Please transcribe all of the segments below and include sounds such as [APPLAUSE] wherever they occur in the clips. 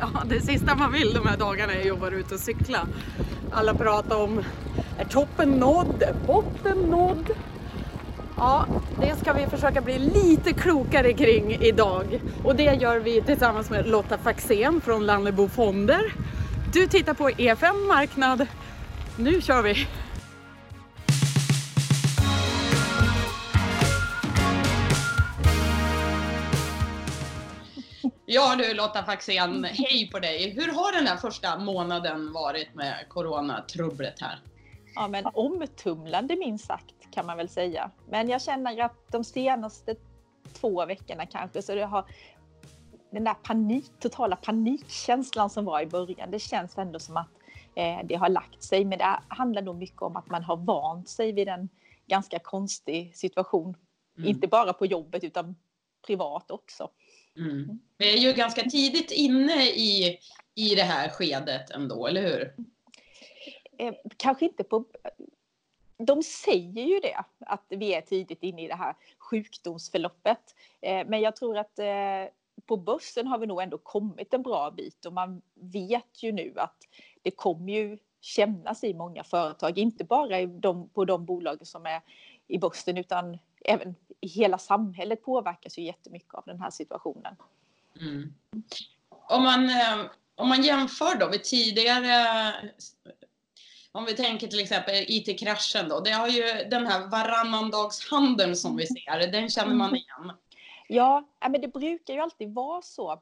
Ja, det sista man vill de här dagarna är att vara ute och cykla. Alla pratar om, är toppen nådd? Är botten nådd? Ja, det ska vi försöka bli lite klokare kring idag. Och det gör vi tillsammans med Lotta Faxén från Lannebo Fonder. Du tittar på EFN Marknad. Nu kör vi! Ja du Lotta Faxén, hej på dig! Hur har den här första månaden varit med coronatrubblet här? Ja men omtumlande minst sagt kan man väl säga. Men jag känner att de senaste två veckorna kanske så det har den där panik, totala panikkänslan som var i början, det känns ändå som att eh, det har lagt sig. Men det handlar nog mycket om att man har vant sig vid en ganska konstig situation. Mm. Inte bara på jobbet utan privat också. Mm. Vi är ju ganska tidigt inne i, i det här skedet ändå, eller hur? Eh, kanske inte på... De säger ju det, att vi är tidigt inne i det här sjukdomsförloppet. Eh, men jag tror att eh, på börsen har vi nog ändå kommit en bra bit och man vet ju nu att det kommer ju kännas i många företag, inte bara de, på de bolag som är i börsen utan även hela samhället påverkas ju jättemycket av den här situationen. Mm. Om, man, eh, om man jämför då med tidigare om vi tänker till exempel IT-kraschen då, det har ju den här varannandagshandeln som vi ser, den känner man mm. igen. Ja, men det brukar ju alltid vara så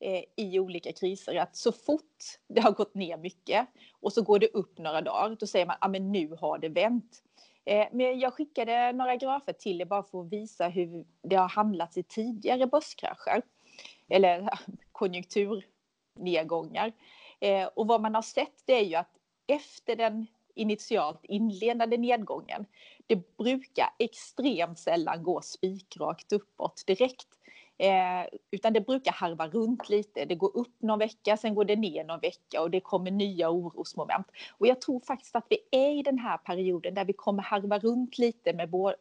eh, i olika kriser att så fort det har gått ner mycket och så går det upp några dagar, då säger man att nu har det vänt. Eh, men jag skickade några grafer till er bara för att visa hur det har handlats i tidigare börskrascher eller [LAUGHS] konjunkturnedgångar. Eh, och vad man har sett det är ju att efter den initialt inledande nedgången, det brukar extremt sällan gå spikrakt uppåt direkt. Eh, utan det brukar harva runt lite. Det går upp någon vecka, sen går det ner någon vecka och det kommer nya orosmoment. Och jag tror faktiskt att vi är i den här perioden där vi kommer harva runt lite med vår,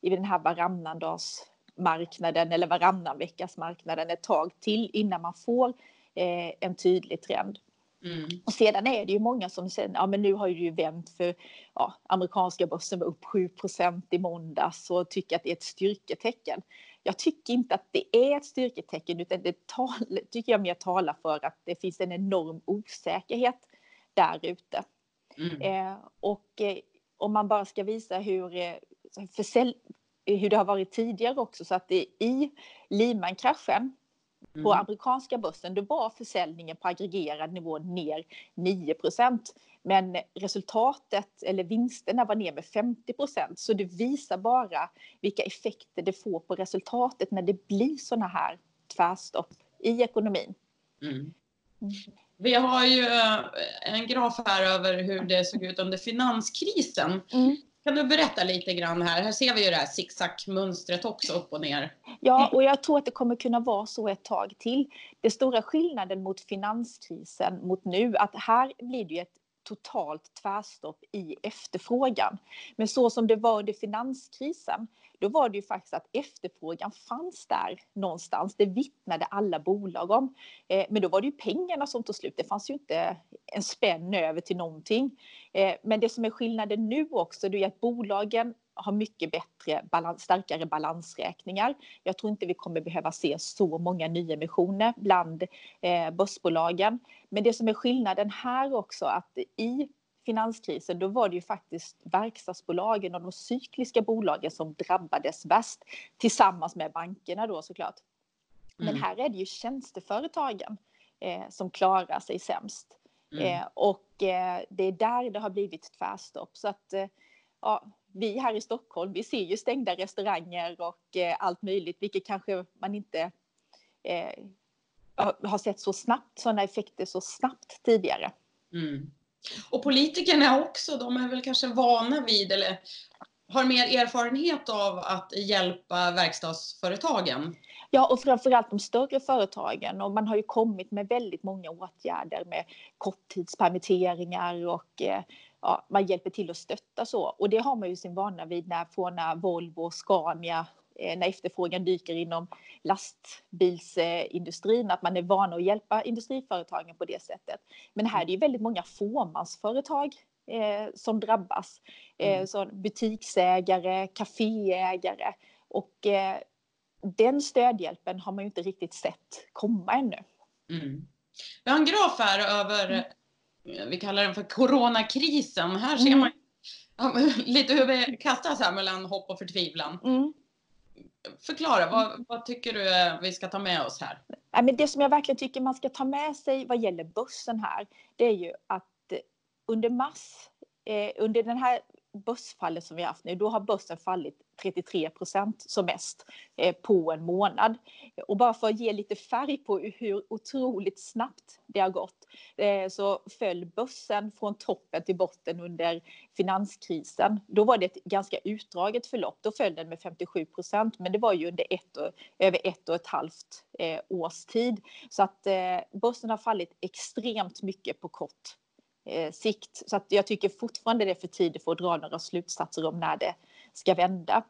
i den här varannandagsmarknaden eller varannan veckas marknaden ett tag till innan man får eh, en tydlig trend. Mm. Och sedan är det ju många som säger, ja men nu har ju vänt för ja, amerikanska börsen var upp 7% i måndags och tycker att det är ett styrketecken. Jag tycker inte att det är ett styrketecken utan det tal, tycker jag mer talar för att det finns en enorm osäkerhet där ute. Mm. Eh, och eh, om man bara ska visa hur, eh, hur det har varit tidigare också så att det i Lehman-kraschen på mm. amerikanska börsen, då var försäljningen på aggregerad nivå ner 9% Men resultatet eller vinsterna var ner med 50 Så det visar bara vilka effekter det får på resultatet när det blir sådana här tvärstopp i ekonomin. Mm. mm. Vi har ju eh, en graf här över hur det såg ut under finanskrisen. Mm. Kan du berätta lite grann här? Här ser vi ju det här zigzag-mönstret också upp och ner. Ja, och jag tror att det kommer kunna vara så ett tag till. Det stora skillnaden mot finanskrisen mot nu, att här blir det ju ett totalt tvärstopp i efterfrågan. Men så som det var under finanskrisen, då var det ju faktiskt att efterfrågan fanns där någonstans. Det vittnade alla bolag om. Eh, men då var det ju pengarna som tog slut. Det fanns ju inte en spänn över till någonting. Eh, men det som är skillnaden nu också, det är att bolagen har mycket bättre, balans, starkare balansräkningar. Jag tror inte vi kommer behöva se så många nyemissioner bland eh, börsbolagen. Men det som är skillnaden här också att i finanskrisen då var det ju faktiskt verkstadsbolagen och de cykliska bolagen som drabbades värst tillsammans med bankerna då såklart. Men mm. här är det ju tjänsteföretagen eh, som klarar sig sämst. Mm. Eh, och eh, det är där det har blivit tvärstopp. Så att eh, ja, vi här i Stockholm, vi ser ju stängda restauranger och eh, allt möjligt, vilket kanske man inte eh, har sett så snabbt, sådana effekter så snabbt tidigare. Mm. Och politikerna också, de är väl kanske vana vid eller har mer erfarenhet av att hjälpa verkstadsföretagen. Ja, och framförallt de större företagen. Och man har ju kommit med väldigt många åtgärder med korttidspermitteringar och eh, ja, man hjälper till att stötta så. Och det har man ju sin vana vid när, från när Volvo, Scania eh, när efterfrågan dyker inom lastbilsindustrin, att man är van att hjälpa industriföretagen på det sättet. Men här är det väldigt många fåmansföretag eh, som drabbas. Eh, mm. så butiksägare, kaféägare och eh, den stödhjälpen har man ju inte riktigt sett komma ännu. Mm. Vi har en graf här över, mm. Vi kallar den för coronakrisen. Här ser mm. man [LAUGHS] lite hur vi kastas här mellan hopp och förtvivlan. Mm. Förklara, vad, vad, tycker du vi ska ta med oss här? det som jag verkligen tycker man ska ta med sig vad gäller börsen här, det är ju att under mars, eh, under den här börsfallet som vi har haft nu, då har börsen fallit 33 procent som mest eh, på en månad. Och bara för att ge lite färg på hur otroligt snabbt det har gått eh, Eh, så föll börsen från toppen till botten under finanskrisen. Då var det ett ganska utdraget förlopp. Då föll den med 57 procent, men det var ju under ett och, över ett och ett halvt eh, års tid. Så att eh, börsen har fallit extremt mycket på kort sikt. Så att jag tycker fortfarande det är för tidigt för att dra några slutsatser om när det ska vända.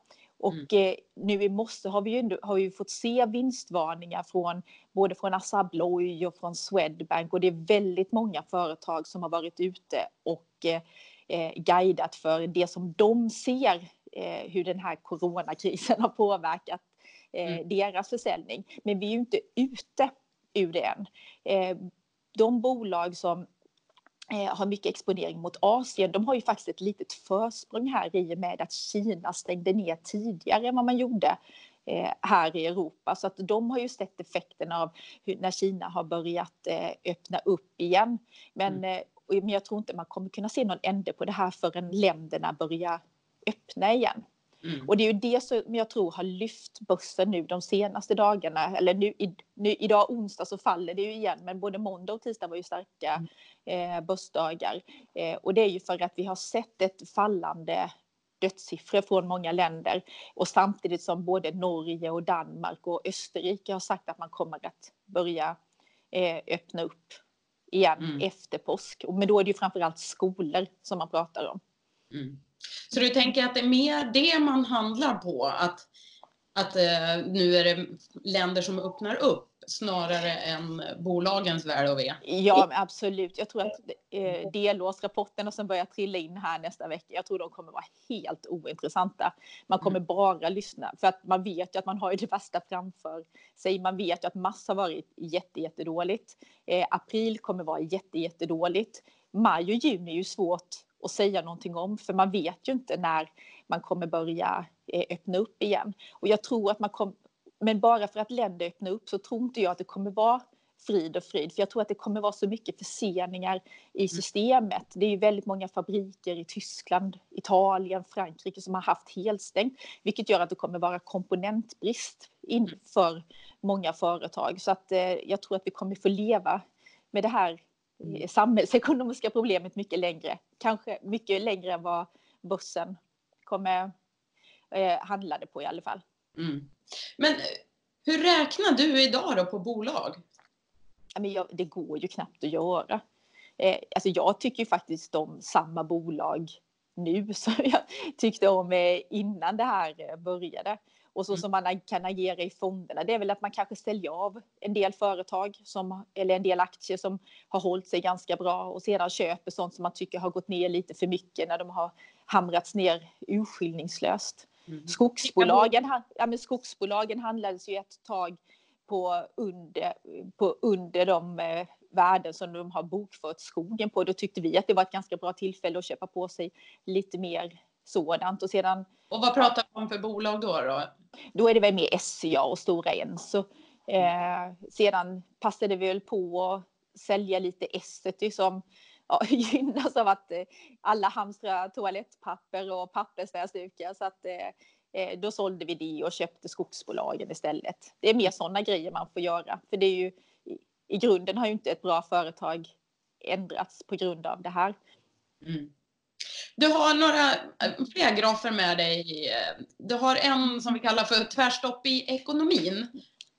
Och mm. eh, nu i morse har vi ju har vi fått se vinstvarningar från både från Assa Abloy och från Swedbank och det är väldigt många företag som har varit ute och eh, eh guidat för det som de ser eh, hur den här coronakrisen har påverkat eh, mm. deras försäljning. Men vi är ju inte ute ur det än. Eh, de bolag som har mycket exponering mot Asien. De har ju faktiskt ett litet försprång här i och med att Kina stängde ner tidigare än vad man gjorde eh, här i Europa. Så att de har ju sett effekten av hur, när Kina har börjat eh, öppna upp igen. Men, mm. men jag tror inte man kommer kunna se någon ände på det här förrän länderna börjar öppna igen. Mm. Och det är ju det som jag tror har lyft börsen nu de senaste dagarna. Eller nu, i, nu, idag onsdag så faller det ju igen, men både måndag och tisdag var ju starka mm. eh, börsdagar. Eh, och det är ju för att vi har sett ett fallande dödssiffror från många länder och samtidigt som både Norge och Danmark och Österrike har sagt att man kommer att börja eh, öppna upp igen mm. efter påsk. Men då är det ju framförallt skolor som man pratar om. Mm. Så du tänker att det är mer det man handlar på? Att, att eh, nu är det länder som öppnar upp snarare än bolagens väl och ve? Ja, absolut. Jag tror att eh, delårsrapporterna som börjar trilla in här nästa vecka, jag tror de kommer vara helt ointressanta. Man kommer mm. bara lyssna, för att man vet ju att man har det värsta framför sig. Man vet ju att mars har varit jätte, jättedåligt. Eh, april kommer vara jätte, jättedåligt. Maj och juni är ju svårt att säga någonting om, för man vet ju inte när man kommer börja eh, öppna upp igen. Och jag tror att man kommer, men bara för att länder öppnar upp så tror inte jag att det kommer vara frid och frid, för jag tror att det kommer vara så mycket förseningar i mm. systemet. Det är ju väldigt många fabriker i Tyskland, Italien, Frankrike som har haft helstängt, vilket gör att det kommer vara komponentbrist inför mm. många företag. Så att eh, jag tror att vi kommer få leva med det här. Samhällsekonomiska problemet mycket längre. Kanske mycket längre än vad börsen kommer eh, handlade på i alla fall. Mm. Men eh, hur räknar du idag då på bolag? men jag, det går ju knappt att göra. Eh, alltså jag tycker ju faktiskt om samma bolag nu [LAUGHS] som jag tyckte om eh, innan det här började. Och så mm. som man kan agera i fonderna, det är väl att man kanske säljer av en del företag som, eller en del aktier som har hållit sig ganska bra och sedan köper sånt som man tycker har gått ner lite för mycket när de har hamrats ner urskillningslöst. Mm. Skogsbolagen, ja, men skogsbolagen handlades ju ett tag på under, på under de eh, värden som de har bokfört skogen på. Då tyckte vi att det var ett ganska bra tillfälle att köpa på sig lite mer sådant. Och, sedan, och vad pratar vi om för bolag då? Då, då är det väl mer SCA och Stora Enso. Eh, sedan passade vi väl på att sälja lite Essity som ja, [LAUGHS] gynnas av att eh, alla hamstrar toalettpapper och pappersnäsdukar. Så att, eh, eh, då sålde vi det och köpte skogsbolagen istället. Det är mer sådana grejer man får göra. För det är ju, i, i grunden har ju inte ett bra företag ändrats på grund av det här. Mm. Du har några eh, fler grafer med dig. Du har en som vi kallar för tvärstopp i ekonomin.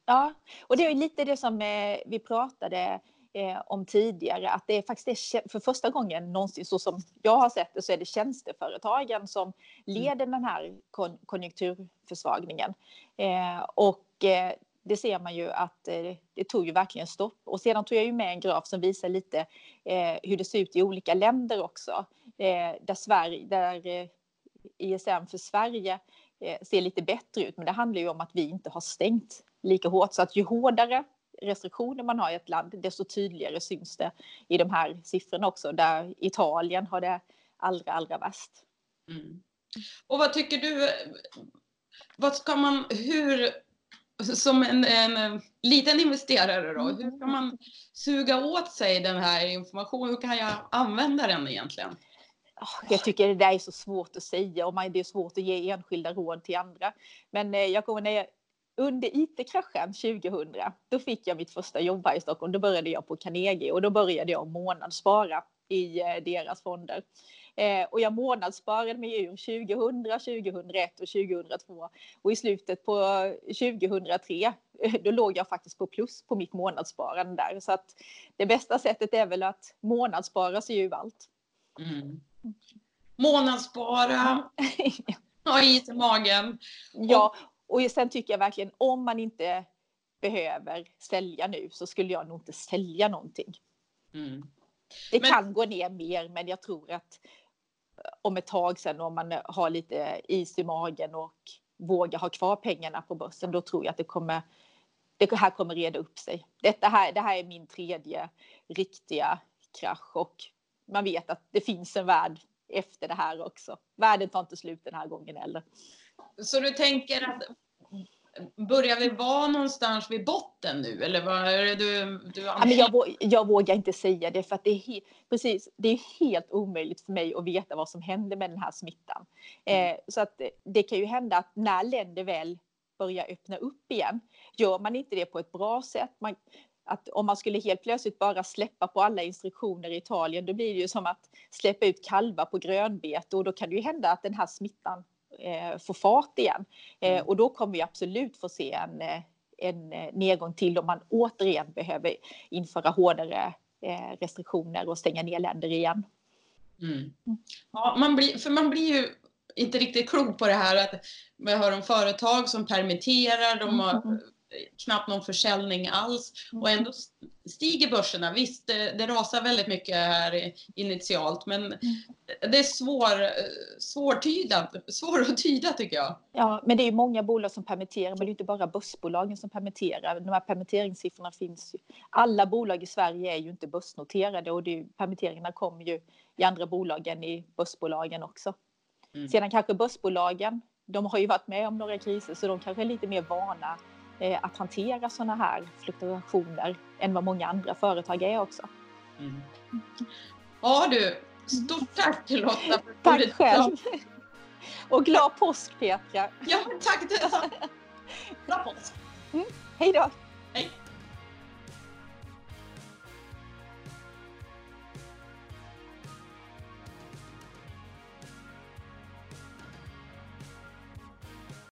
Ja, och det är lite det som eh, vi pratade eh, om tidigare, att det är faktiskt är för första gången någonsin så som jag har sett det så är det tjänsteföretagen som mm. leder den här kon konjunkturförsvagningen. Eh, och eh, det ser man ju att eh, det tog ju verkligen stopp. Och sedan tog jag ju med en graf som visar lite eh, hur det ser ut i olika länder också. Eh, där, Sverige, där eh, ISM för Sverige eh, ser lite bättre ut. Men det handlar ju om att vi inte har stängt lika hårt. Så att ju hårdare restriktioner man har i ett land, desto tydligare syns det i de här siffrorna också, där Italien har det allra, allra värst. Mm. Och vad tycker du, vad ska man, hur, som en, en eh, liten investerare då, hur kan man suga åt sig den här informationen? Hur kan jag använda den egentligen? Ah, jag tycker det där är så svårt att säga och det är svårt att ge enskilda råd till andra. Men eh, jag kommer när jag under IT-kraschen 2000, då fick jag mitt första jobb här i Stockholm. Då började jag på Carnegie och då började jag månadsspara i eh, deras fonder. Eh, och jag månadssparade mig ur 2000, 2001 och 2002. Och i slutet på 2003, då låg jag faktiskt på plus på mitt månadssparande där. Så att det bästa sättet är väl att månadsspara sig ur allt. Mm. Månadsspara, [LAUGHS] ha is i magen. Ja, och sen tycker jag verkligen om man inte behöver sälja nu så skulle jag nog inte sälja någonting. Mm. Det men... kan gå ner mer men jag tror att eh, om ett tag sen om man har lite is i magen och vågar ha kvar pengarna på börsen då tror jag att det kommer det här kommer reda upp sig. Detta här, det här är min tredje riktiga krasch och man vet att det finns en värld efter det här också. Världen tar inte slut den här gången heller. Så du tänker att börjar vi vara någonstans vid botten nu eller vad är det du, du ja, men jag, jag vågar inte säga det för att det är, he, precis, det är helt omöjligt för mig att veta vad som händer med den här smittan. Mm. Eh, så att det kan ju hända att när länder väl börjar öppna upp igen, gör man inte det på ett bra sätt, man, att om man skulle helt plötsligt bara släppa på alla instruktioner i Italien, då blir det ju som att släppa ut kalvar på grönbete och då kan det ju hända att den här smittan få fart igen. Eh, mm. och då kommer vi absolut få se en, eh, en eh, nedgång till om man återigen behöver införa hårdare eh, restriktioner och stänga ner länder igen. Mm. Ja, man blir, för man blir ju inte riktigt klok på det här att man hör om företag som permitterar, de har mm knappt någon försäljning alls och ändå stiger börserna. Visst, det, det rasar väldigt mycket här initialt, men det är svår, svårtydat, svår att tyda tycker jag. Ja, men det är många bolag som permitterar, men det är inte bara börsbolagen som permitterar. De här permitteringssiffrorna finns ju. Alla bolag i Sverige är ju inte börsnoterade och det är, permitteringarna kommer ju i andra bolag än i börsbolagen också. Mm. Sedan kanske börsbolagen, de har ju varit med om några kriser så de kanske är lite mer vana att hantera sådana här fluktuationer än vad många andra företag är också. Mm. Ja du, stort tack Lotta. För tack själv. Och glad påsk Petra. Ja, tack detsamma. [LAUGHS] Glad påsk. Mm. Hej då.